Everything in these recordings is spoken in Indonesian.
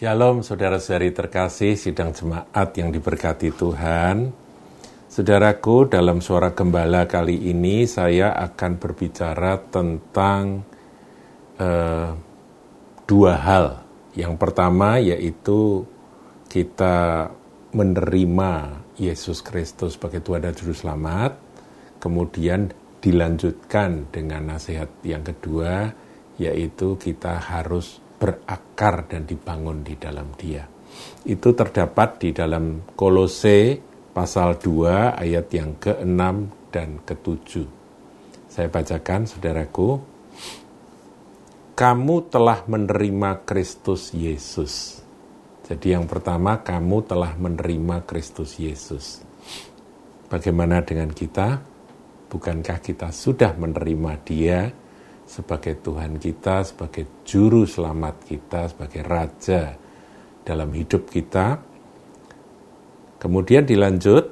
Shalom saudara-saudari terkasih sidang jemaat yang diberkati Tuhan. Saudaraku, dalam suara gembala kali ini saya akan berbicara tentang uh, dua hal. Yang pertama yaitu kita menerima Yesus Kristus sebagai Tuhan dan Juru Selamat. Kemudian dilanjutkan dengan nasihat yang kedua yaitu kita harus berakar dan dibangun di dalam Dia. Itu terdapat di dalam Kolose pasal 2 ayat yang ke-6 dan ke-7. Saya bacakan saudaraku. Kamu telah menerima Kristus Yesus. Jadi yang pertama kamu telah menerima Kristus Yesus. Bagaimana dengan kita? Bukankah kita sudah menerima Dia sebagai Tuhan kita, sebagai juru selamat kita, sebagai raja dalam hidup kita. Kemudian dilanjut,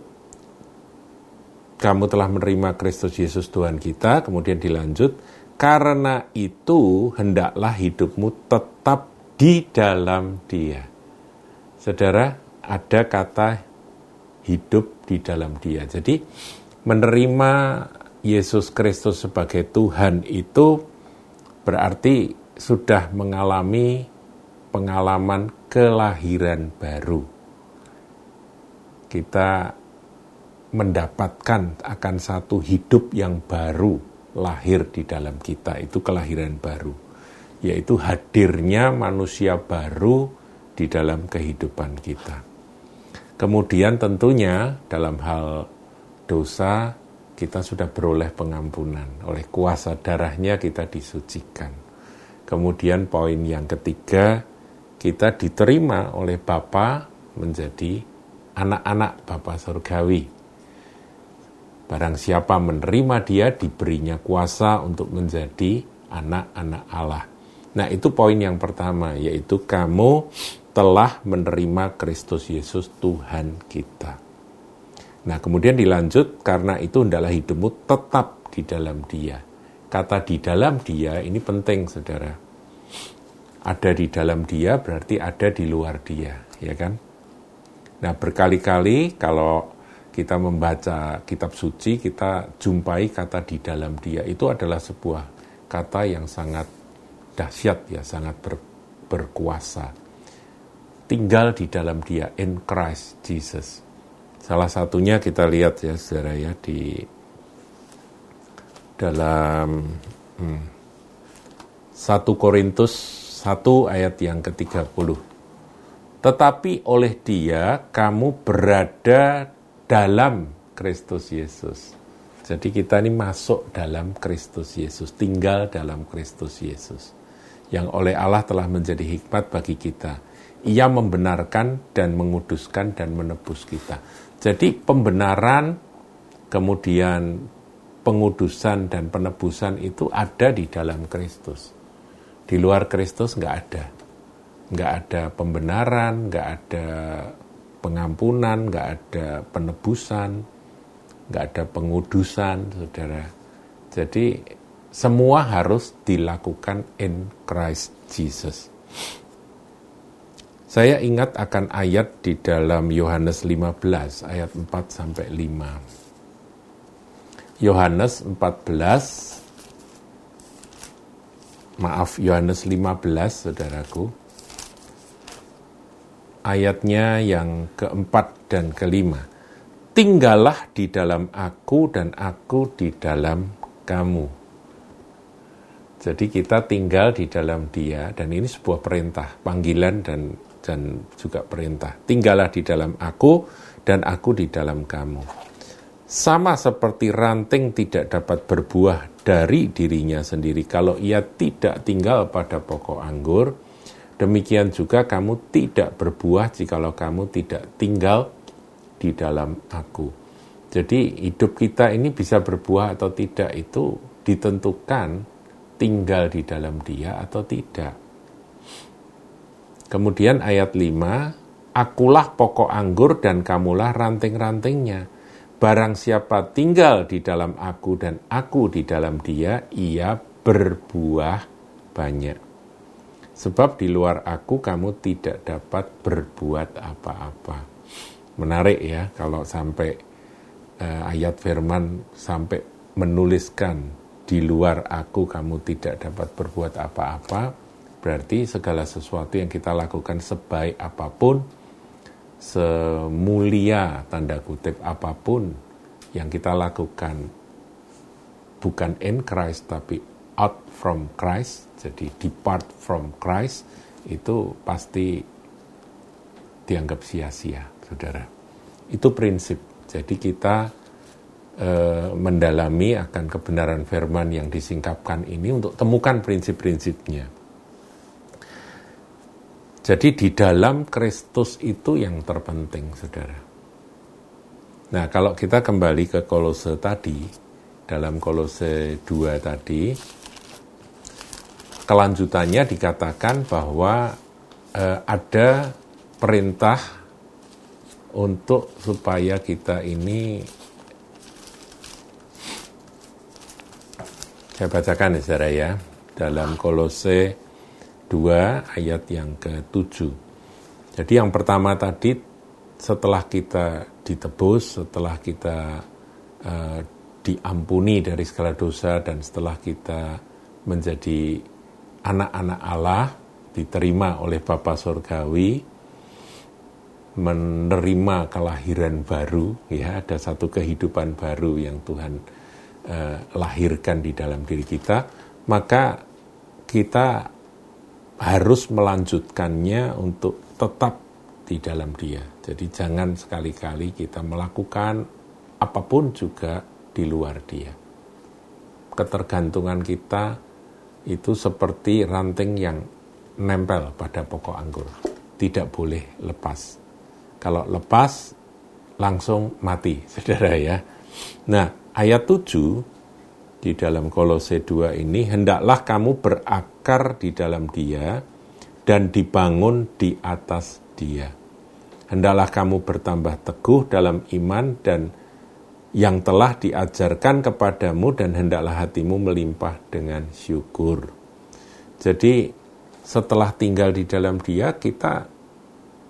kamu telah menerima Kristus Yesus Tuhan kita, kemudian dilanjut, karena itu hendaklah hidupmu tetap di dalam dia. Saudara, ada kata hidup di dalam dia. Jadi menerima Yesus Kristus sebagai Tuhan itu berarti sudah mengalami pengalaman kelahiran baru. Kita mendapatkan akan satu hidup yang baru lahir di dalam kita, itu kelahiran baru, yaitu hadirnya manusia baru di dalam kehidupan kita. Kemudian tentunya dalam hal dosa kita sudah beroleh pengampunan. Oleh kuasa darahnya kita disucikan. Kemudian poin yang ketiga, kita diterima oleh Bapa menjadi anak-anak Bapa Surgawi. Barang siapa menerima dia, diberinya kuasa untuk menjadi anak-anak Allah. Nah itu poin yang pertama, yaitu kamu telah menerima Kristus Yesus Tuhan kita. Nah, kemudian dilanjut karena itu hendaklah hidupmu tetap di dalam Dia. Kata di dalam Dia ini penting, Saudara. Ada di dalam Dia berarti ada di luar Dia, ya kan? Nah, berkali-kali kalau kita membaca kitab suci, kita jumpai kata di dalam Dia. Itu adalah sebuah kata yang sangat dahsyat ya, sangat ber, berkuasa. Tinggal di dalam Dia in Christ Jesus Salah satunya kita lihat ya saudara ya di dalam hmm, 1 Korintus 1 ayat yang ke-30. Tetapi oleh dia kamu berada dalam Kristus Yesus. Jadi kita ini masuk dalam Kristus Yesus, tinggal dalam Kristus Yesus. Yang oleh Allah telah menjadi hikmat bagi kita. Ia membenarkan dan menguduskan dan menebus kita. Jadi pembenaran, kemudian pengudusan dan penebusan itu ada di dalam Kristus. Di luar Kristus nggak ada. Nggak ada pembenaran, nggak ada pengampunan, nggak ada penebusan, nggak ada pengudusan, saudara. Jadi semua harus dilakukan in Christ Jesus. Saya ingat akan ayat di dalam Yohanes 15 ayat 4 sampai 5. Yohanes 14 Maaf Yohanes 15 Saudaraku. Ayatnya yang keempat dan kelima. Tinggallah di dalam aku dan aku di dalam kamu. Jadi kita tinggal di dalam dia dan ini sebuah perintah, panggilan dan dan juga perintah. Tinggallah di dalam aku dan aku di dalam kamu. Sama seperti ranting tidak dapat berbuah dari dirinya sendiri kalau ia tidak tinggal pada pokok anggur, demikian juga kamu tidak berbuah jikalau kamu tidak tinggal di dalam aku. Jadi hidup kita ini bisa berbuah atau tidak itu ditentukan tinggal di dalam dia atau tidak. Kemudian ayat 5, Akulah pokok anggur dan kamulah ranting-rantingnya. Barang siapa tinggal di dalam aku dan aku di dalam dia, ia berbuah banyak. Sebab di luar aku kamu tidak dapat berbuat apa-apa. Menarik ya kalau sampai uh, ayat firman sampai menuliskan di luar aku kamu tidak dapat berbuat apa-apa. Berarti segala sesuatu yang kita lakukan sebaik apa pun, semulia tanda kutip apa pun yang kita lakukan bukan in Christ tapi out from Christ jadi depart from Christ itu pasti dianggap sia-sia, saudara. Itu prinsip. Jadi kita e, mendalami akan kebenaran firman yang disingkapkan ini untuk temukan prinsip-prinsipnya. Jadi di dalam Kristus itu yang terpenting, saudara. Nah, kalau kita kembali ke Kolose tadi, dalam Kolose 2 tadi, kelanjutannya dikatakan bahwa eh, ada perintah untuk supaya kita ini saya bacakan ya saudara ya dalam Kolose 2 ayat yang ke-7. Jadi yang pertama tadi setelah kita ditebus, setelah kita uh, diampuni dari segala dosa dan setelah kita menjadi anak-anak Allah diterima oleh Bapa Surgawi menerima kelahiran baru ya ada satu kehidupan baru yang Tuhan eh, lahirkan di dalam diri kita maka kita harus melanjutkannya untuk tetap di dalam dia jadi jangan sekali-kali kita melakukan apa pun juga di luar dia ketergantungan kita itu seperti ranting yang nempel pada pokok anggur. Tidak boleh lepas. Kalau lepas, langsung mati, saudara ya. Nah, ayat 7 di dalam kolose 2 ini, hendaklah kamu berakar di dalam dia dan dibangun di atas dia. Hendaklah kamu bertambah teguh dalam iman dan yang telah diajarkan kepadamu dan hendaklah hatimu melimpah dengan syukur. Jadi setelah tinggal di dalam dia kita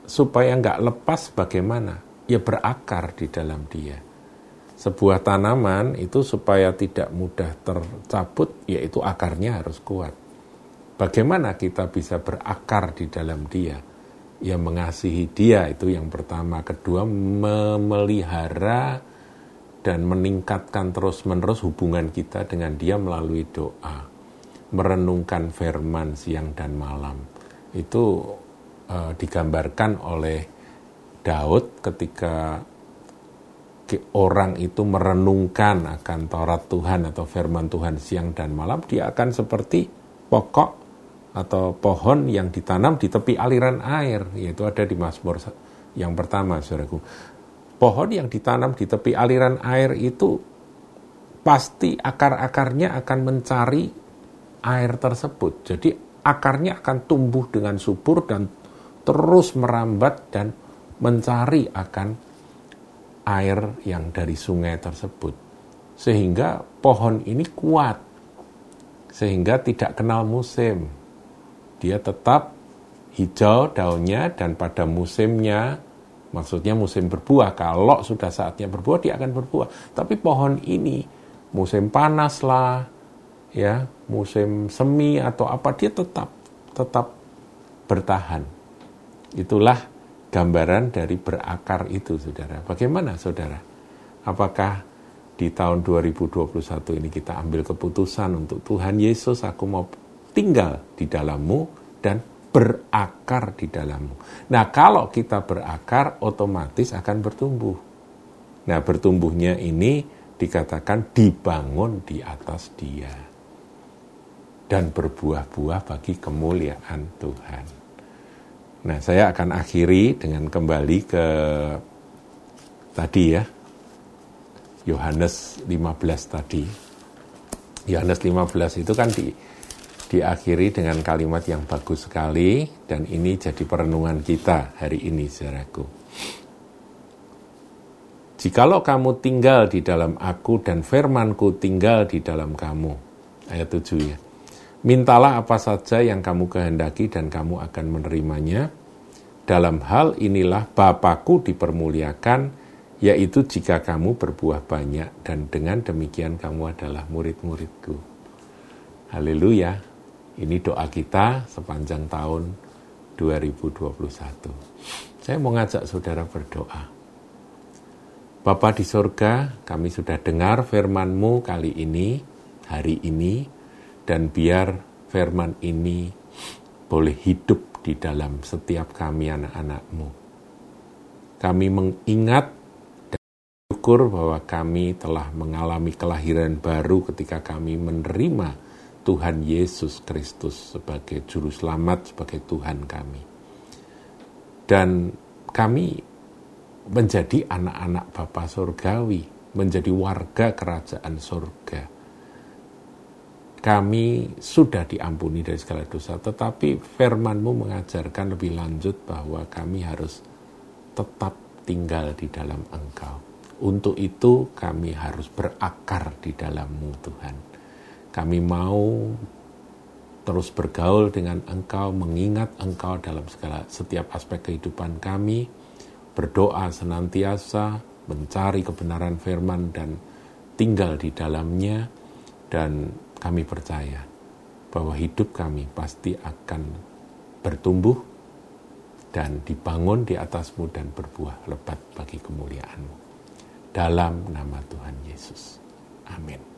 supaya nggak lepas bagaimana? Ya berakar di dalam dia. Sebuah tanaman itu supaya tidak mudah tercabut, yaitu akarnya harus kuat. Bagaimana kita bisa berakar di dalam dia? Ya mengasihi dia itu yang pertama. Kedua memelihara dan meningkatkan terus-menerus hubungan kita dengan dia melalui doa. Merenungkan firman siang dan malam. Itu uh, digambarkan oleh Daud ketika orang itu merenungkan akan Taurat Tuhan atau firman Tuhan siang dan malam, dia akan seperti pokok atau pohon yang ditanam di tepi aliran air, yaitu ada di Mazmur yang pertama, saudaraku pohon yang ditanam di tepi aliran air itu pasti akar-akarnya akan mencari air tersebut. Jadi akarnya akan tumbuh dengan subur dan terus merambat dan mencari akan air yang dari sungai tersebut. Sehingga pohon ini kuat. Sehingga tidak kenal musim. Dia tetap hijau daunnya dan pada musimnya Maksudnya musim berbuah. Kalau sudah saatnya berbuah, dia akan berbuah. Tapi pohon ini musim panas lah, ya, musim semi atau apa dia tetap tetap bertahan. Itulah gambaran dari berakar itu, saudara. Bagaimana, saudara? Apakah di tahun 2021 ini kita ambil keputusan untuk Tuhan Yesus, aku mau tinggal di dalammu dan berakar di dalammu. Nah, kalau kita berakar, otomatis akan bertumbuh. Nah, bertumbuhnya ini dikatakan dibangun di atas dia. Dan berbuah-buah bagi kemuliaan Tuhan. Nah, saya akan akhiri dengan kembali ke tadi ya, Yohanes 15 tadi. Yohanes 15 itu kan di, diakhiri dengan kalimat yang bagus sekali dan ini jadi perenungan kita hari ini saudaraku. Jikalau kamu tinggal di dalam aku dan firmanku tinggal di dalam kamu. Ayat 7 ya. Mintalah apa saja yang kamu kehendaki dan kamu akan menerimanya. Dalam hal inilah Bapakku dipermuliakan, yaitu jika kamu berbuah banyak dan dengan demikian kamu adalah murid-muridku. Haleluya. Ini doa kita sepanjang tahun 2021. Saya mau ngajak saudara berdoa. Bapa di sorga, kami sudah dengar firman-Mu kali ini, hari ini, dan biar firman ini boleh hidup di dalam setiap kami anak-anakmu. Kami mengingat dan bersyukur bahwa kami telah mengalami kelahiran baru ketika kami menerima Tuhan Yesus Kristus sebagai Juru Selamat, sebagai Tuhan kami. Dan kami menjadi anak-anak Bapa Surgawi, menjadi warga kerajaan surga kami sudah diampuni dari segala dosa, tetapi firmanmu mengajarkan lebih lanjut bahwa kami harus tetap tinggal di dalam engkau. Untuk itu kami harus berakar di dalammu Tuhan. Kami mau terus bergaul dengan engkau, mengingat engkau dalam segala setiap aspek kehidupan kami, berdoa senantiasa, mencari kebenaran firman dan tinggal di dalamnya, dan kami percaya bahwa hidup kami pasti akan bertumbuh dan dibangun di atasmu dan berbuah lebat bagi kemuliaanmu. Dalam nama Tuhan Yesus. Amin.